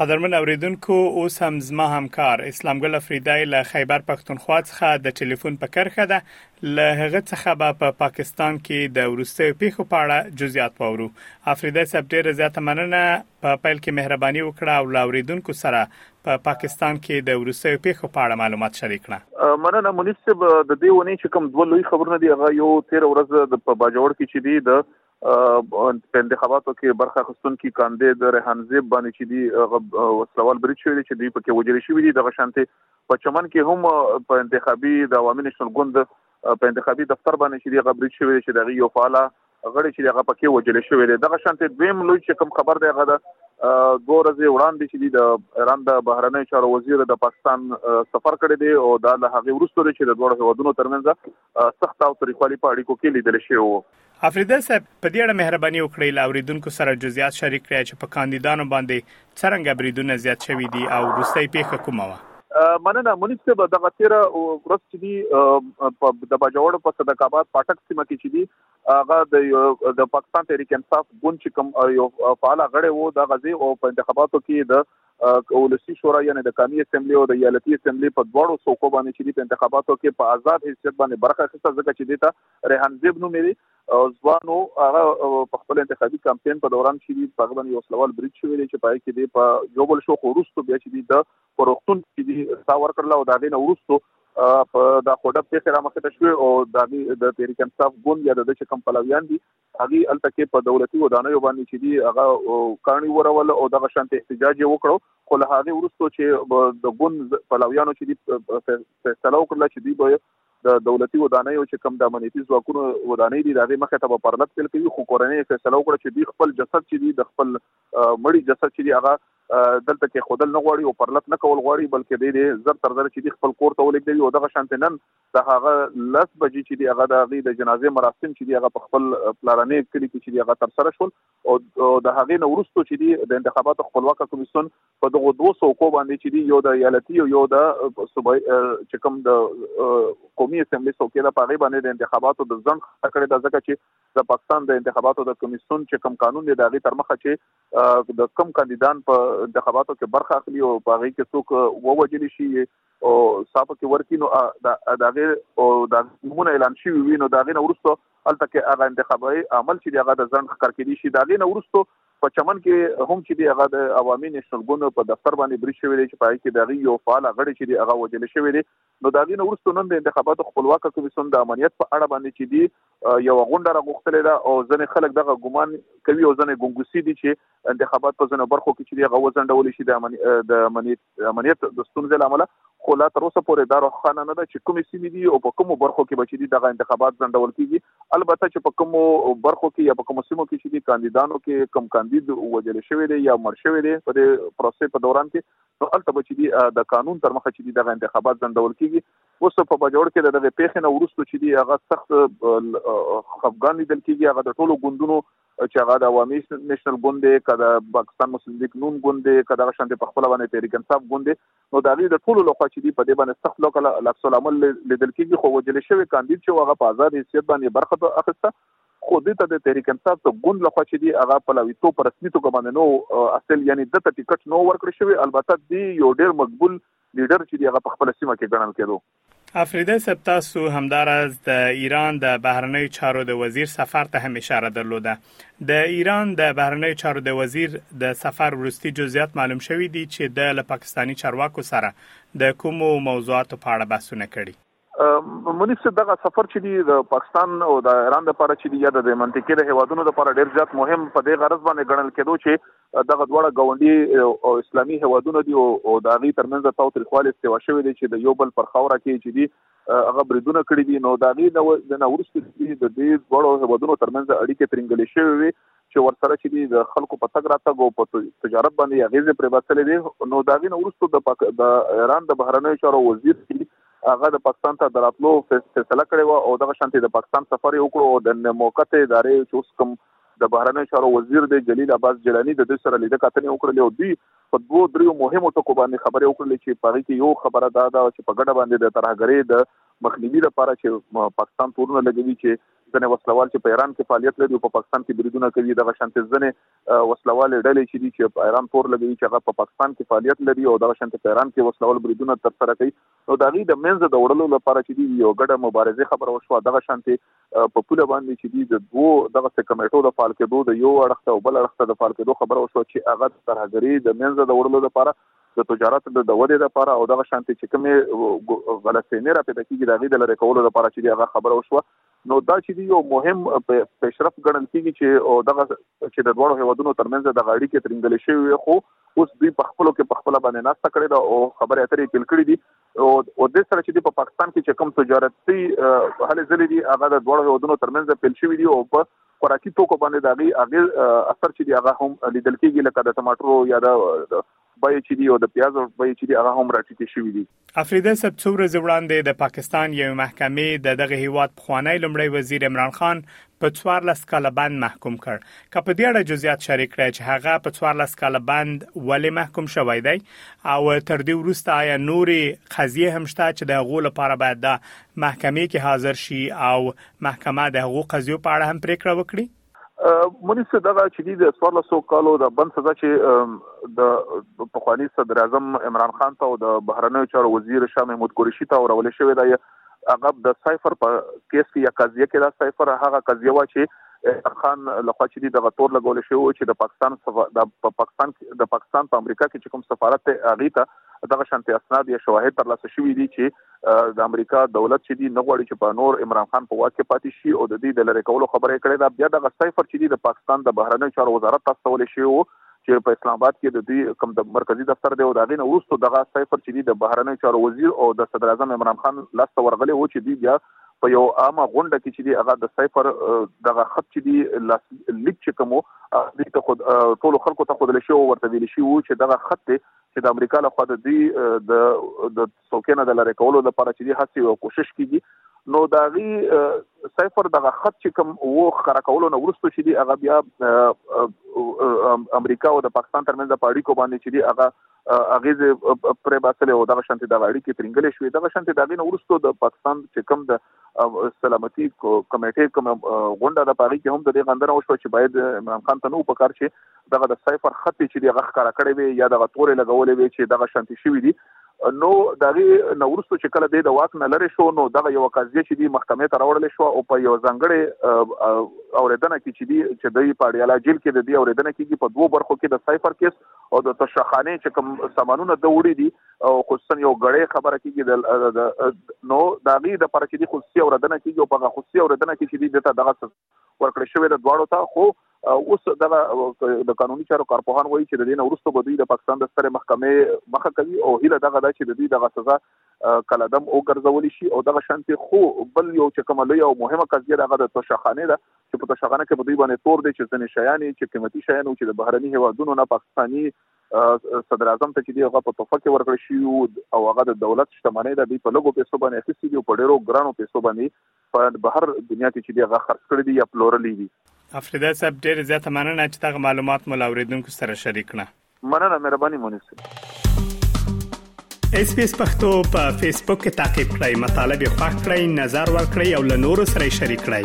قدرمن اوریدونکو اوس هم زما همکار اسلام ګل افریدی له خیبر پښتونخوا څخه د ټلیفون په کرخه ده له هغه څخه به په پا پاکستان کې د ورستیو پیښو په اړه جزئیات پورو افریدی صاحب ډیره زیاته مننه په پیل کې مهرباني وکړه او له اوریدونکو سره په پا پاکستان کې د ورستیو پیښو په اړه معلومات شریک کړه مننه منیسب د دې ونې چې کوم دوه لوی خبرونه دی هغه یو 13 ورځ د باجوړ کې چې دی د په انتخاباتو کې برخه اخیستونکي کاندید ریحان زیب باندې چې دی وسلوال برید شوی دی چې دی پکې وجل شوی دی دغه شانتي په چمن کې هم په انتخابي د عوامي نشنل ګوند په انتخابي دفتر باندې چې دی غبرید شوی دی چې دغه یو فعاله غړي چې هغه پکې وجل شوی دی دغه شانتي دویم لوی چې کوم خبر دی هغه د دوه ورځې وړاندې چې د ایران د بهرنیو چارو وزیر د پاکستان سفر کړی دی او دا له هغه وروسته چې د دوه هیوادونو ترمنځ سخت او تریخوالی په اړیکو کې لیدل شوی وو افریدی صاحب په دې اړه مهرباني وکړئ له اوریدونکو سره جزئیات شریک کړئ چې په کاندیدانو باندې څرنګه بریدونه زیات شوي دي او وروستۍ پیښه کومه وه مننه منیب صاحب دغه تیر ورځ چې دی په د باجوړ په صدق آباد پټک سیمه کې چې دی هغه د د پاکستان تحریک انصاف ګوند چې کوم یو فعال غړی وو د غزي او په انتخاباتو کې د ولسی شورا یعنی د قامي اسمبلی او د ایالتي اسمبلی په دواړو څوکو باندې چې په انتخاباتو کې په آزاد حیثیت باندې برخه اخیسته ځکه چې دیتا ریحان زیب نوم یې ځوانو هغه په خپل انتخابي کمپاین په دوران کې دی په غوښتنه یو سلوال بریټ شوې دی چې پای کې دی په یو بل شو خورستو بیا چې دی د پروختون کې دی تا ورکړل او دا غینه ورستو په دا خوډه په سره مخه ته شو او د د تحریک انصاف ګوند یا د چې کم پلویان دي هغه الته کې په دولتي ودانیو باندې چې دی هغه کاڼي ورول او دغه شانت احتجاج وکړو خو له هغه ورستو چې د ګون پلاویانو چې دی فیصله وکړه چې دی به د دولتي ودانیو چې کم د امنیتي ځواکونو ودانۍ دي دغه مخه ته په پرلط پیل کوي خو کورنۍ فیصله وکړه چې دی خپل جسد چې دی د خپل مړی جسد چې دی هغه دلته کې خودل نه غواړي او پرلط نه کول غواړي بلکې دی زر تر زر چې دی خپل کور ته ولګي او دغه شانت نن د هغه لس بجې چې دی هغه د هغې د جنازې مراسم چې دی هغه په خپل پلارنې کلی کې چې دی هغه ترسره شول او د هغې نه وروسته چې دی د انتخاباتو خپلواک کمیسون په دغه دوه څوکو باندې چې دی یو د ایالتي او یو د صوبای چې کوم د قومي اسمبلی څوکې د پاغې باندې د انتخاباتو د ځنډ کړې د ځکه چې د پاکستان د انتخاباتو د کمیسون چې کوم قانون دی د هغې تر مخه چې د کم کاندیدان په انتخاباتو کې برخه اخلي او پاغې کې څوک ووجل شي او صاحب کې ورکی نو دا دغه او د نمونه اعلان شوی وی نو دغه نورستو الته کې هغه انتخابي عمل چې دغه د ځند خکر کې دي شي دغه نورستو په چمن کې هم چې دی هغه د عوامي نېشنل ګوند په دفتر باندې بری شوی دی چې پای کې دغه یو فعال غړي چې دی هغه وجل شوی دی نو دغه نورستو نن د انتخاباتو خپلواک کمیسون د امنیت په اړه باندې چې دی یو غونډه راغوښتلې ده او ځنې خلک دغه ګومان کوي او ځنې ګنګوسی دي چې انتخابات په ځنو برخو کې چې دی هغه وزندول شي د امنیت د امنیت د ستونزې لامل خو لا تر اوسه پورې دا روښانه نه ده چې کومې سیمې دي او په کومو برخو کې به چې دي دغه انتخابات ځنډول کیږي البته چې په کومو برخو کې یا په کومو سیمو کې چې دي کاندیدانو کې کم کاندید وجل شوی دی یا مړ شوی دی په دې پروسې په دوران کې نو البته به چې دي د قانون تر مخه چې دي دغه انتخابات ځنډول کیږي اوس په بجوړ کې دغه پیښې نه ورستو چې دي هغه سخت خفګان لیدل کیږي هغه د ټولو ګوندونو چې هغه د عوامي نېشنل ګوند دی که د پاکستان مسلم لیګ نون ګوند دی که دغه شانتې په خپل باندې تحریک انصاف ګوند دی نو دا غي د ټولو لخوا چې دی په دې باندې سخت لوکل لکس العمل لیدل کیږي خو وجل شوی کاندید چې هغه په آزاد حیثیت باندې برخه اخیسته خو دې ته د تحریک انصاف ته ګوند لخوا چې دی هغه په لوي تو پر رسمي توګه باندې نو اصل یعنی د ټیکټ نو ورکړ شوی البته دی یو ډیر مقبول لیډر چې دی هغه په خپل سیمه کې ګڼل کېدو افریدی صاحب تاسو همداراز د ایران د بهرنیو چارو د وزیر سفر ته هم اشاره درلوده د ایران د بهرنیو چارو د وزیر د سفر وروستي جزئیات معلوم شوي دي چې د له پاکستاني چارواکو سره د کومو موضوعاتو په اړه بحثونه کړي منیف صاحب دغه سفر چې دی د پاکستان او د ایران لپاره چې دی یا د منطقې د هیوادونو لپاره ډیر زیات مهم په دې غرض باندې ګڼل کېدو چې دغه دواړه ګاونډي او اسلامي هوادونه دي او د هغه ترمنځ تاوتریخوالي استوا شوې دي چې د یو بل پر خاوره کې چې دي هغه بریدونه کړی دي نو دا غي د نورستي د دې ډول هوادونو ترمنځ اړیکې ترنګلې شوې وي چې ورسره چې دي د خلکو په تګ راتګ او په تجارت باندې اغیزه پرې باسلې دي نو دا غي نورستو د پاک د ایران د بهرنیو چارو وزیر چې هغه د پاکستان ته دراتلو فیصله کړې و او دغه شانتي د پاکستان سفر یې وکړو او د موقته ادارې چې اوس کوم د بهرنیو چارو وزیر دی جلیل عباس جیلاني د دوی سره لیده کتنې وکړلې او دوی په دوو دریو مهمو ټکو باندې خبرې وکړلې چې په هغې کې یو خبره دا ده چې په ګډه باندې د ترهګرۍ د مخنیوي لپاره چې پاکستان تورونه لګوي چې ځنې وسلوال چې په ایران کې فعالیت لري او په پاکستان کې بریدونه کوي دغه شانتې ځنې وسلوال ډلې چې دي چې په ایران تور لګوي چې هغه په پاکستان کې فعالیت لري او دغه شانتې په ایران کې وسلوال بریدونه ترسره کوي نو دا غي د منځ د وړلو لپاره چې دی یو ګډه مبارزه خبره وشو دغه شانتې په پوله باندې چې دی د دوو دغه څه کمیټو د فعال کېدو د یو اړخ او بل اړخ ته د فعال کېدو خبره وشو چې هغه ترهګری د منځه د وړلو لپاره د تجارت د دورې لپاره او دغه شانتي چې کومې غلطینې را پیدا کیږي د غي د لری کولو لپاره چې هغه خبره وشو نو دا چې دی یو مهم پیشرفت ګڼل کیږي چې او دغه چې د دوړو هیوادونو ترمنځ د غاړي کې ترنګل شوی خو اوس دوی په خپل کې په خپل باندې ناسته کړې ده او خبرې اترې پیل کړې دي او او د سره چې په پاکستان کې چې کوم تجارتي هلې ځلې دي هغه د دوه هیوادونو ترمنځ پیل شوې دي او په خوراکي توکو باندې د هغه هغه اثر چې دی هغه هم لیدل کېږي لکه د ټماټرو یا د بای چې دی او د پیاز بای چې دی هغه هم راټیټې شوې دي افریده سب څو ورځې وړاندې د پاکستان یو محکمې د دغه هیواد پخوانی لمړی وزیر عمران خان په څوارلس کاله بند محکوم کړ که په دې اړه جزئیات شریک کړی چې هغه په څوارلس کاله بند ولې محکوم شوی دی او تر دې وروسته آیا نورې قضیه هم شته چې د هغو لپاره باید دا محکمې کې حاضر شي او محکمه د هغو قضیو په اړه هم پریکړه وکړي منیسته دغه چې د 1400 کالو د بند سزا چې د پخوانی صدر اعظم عمران خان ته او د بهرنیو چارو وزیر شاه محمود قریشي ته ورول شوې ده هغه د سایفر په کیس کې یا قضیه کې دا سایفر هغه قضیه و چې خان لخوا چې دغه تور لګول شو چې د پاکستان د پاکستان د پاکستان په امریکا کې چې کوم سفارت هغه ته دغه شانتي اسناد یا شواهد ترلاسه شوي دي چې د امریکا دولت چې دی نه غواړي چې په نور عمران خان په واکه پاتې شي او د دې د لری کولو خبره کړې ده بیا دغه سایفر چې دی د پاکستان د بهرنیو چارو وزارت تاسو ولې شي چې په اسلام آباد کې د دوی کوم د مرکزی دفتر دی او دا غینه وروسته دغه سایفر چې د بهرنیو چارو وزیر او د صدر اعظم عمران خان لاس ته ورغلی و چې دوی بیا په یو عامه غونډه کې چې دی هغه د سایفر دغه خط چې دی لاس لیک چې کوم د ته خود ټول خلکو ته خود لشي او ورته ویل شي وو چې دغه خط چې د امریکا له خوا د دوی د توکینه د لری کولو لپاره چې هڅه او کوشش کیږي نو دا غي سایفر دغه خط چې کوم وو خره کولو نو ورستو چې دی هغه بیا امریکا او د پاکستان ترمنځ په اړیکو باندې چې دی هغه اغیز پر باسل او دغه شانتي د اړیکې ترنګلې شوې دغه شانتي دغه نو ورستو د پاکستان چې کوم د سلامتی کمیټې کوم غونډه د پاري کې هم د دې غندنه وشو چې باید عمران خان ته نو په کار چې دغه د سایفر خط چې دغه ښکارا کړی وي یا دغه تورې لګولې وي چې دغه شانتي شوی دي نو دغه نورستو چې کله د واک نه لری شو نو دغه یو قضیه چې د محکمې ته راوړل شو او په یو ځنګړې اوریدنه کې چې دی چې د پاړیالا جیل کې د دې اوریدنه کېږي په دوو برخو کې د سایفر کیس او د تشخانه چې کوم سامانونه د وړي دي او خصوصا یو غړې خبره کیږي د نو دا غي د پر کې د خصوصي اوردنه کیږي او په خصوصي اوردنه کې چې د ته دغه ورکړې شوې د دواړو ته خو اوس دغه د قانوني چارو کارپوهان وایي چې د دین ورستو بدوی د پاکستان د ستره محکمې مخه کوي او هله دغه د چې د دې دغه سزا کلادم او ګرځول شي او دغه شانتي خو بل یو چې کومه لوی او مهمه قضیه دغه د توشخانه ده چې په توشخانه کې بدوی باندې تور دي چې ځنې شیانې چې قیمتي شیانو چې د بهرني هوادونو نه پاکستاني صدر اعظم ته چې دی هغه په تحفه کې ورکړ شي او هغه د دولت شتمنۍ د دې په لګو پیسو باندې اخیستي دي په ډیرو ګرانو پیسو باندې په بهر دنیا کې چې دی هغه خرڅ کړی دی یا پلورلی دی افریدا صاحب ډیر زیاته مننه چې تاسو معلومات مو لاوریدونکو سره شریک کړه مننه مهرباني مونږ اس پی اس پختو په فیسبوک کې تا کې پلی مطلب یو فاک کړئ نظر ور کړئ او له نورو سره شریک کړئ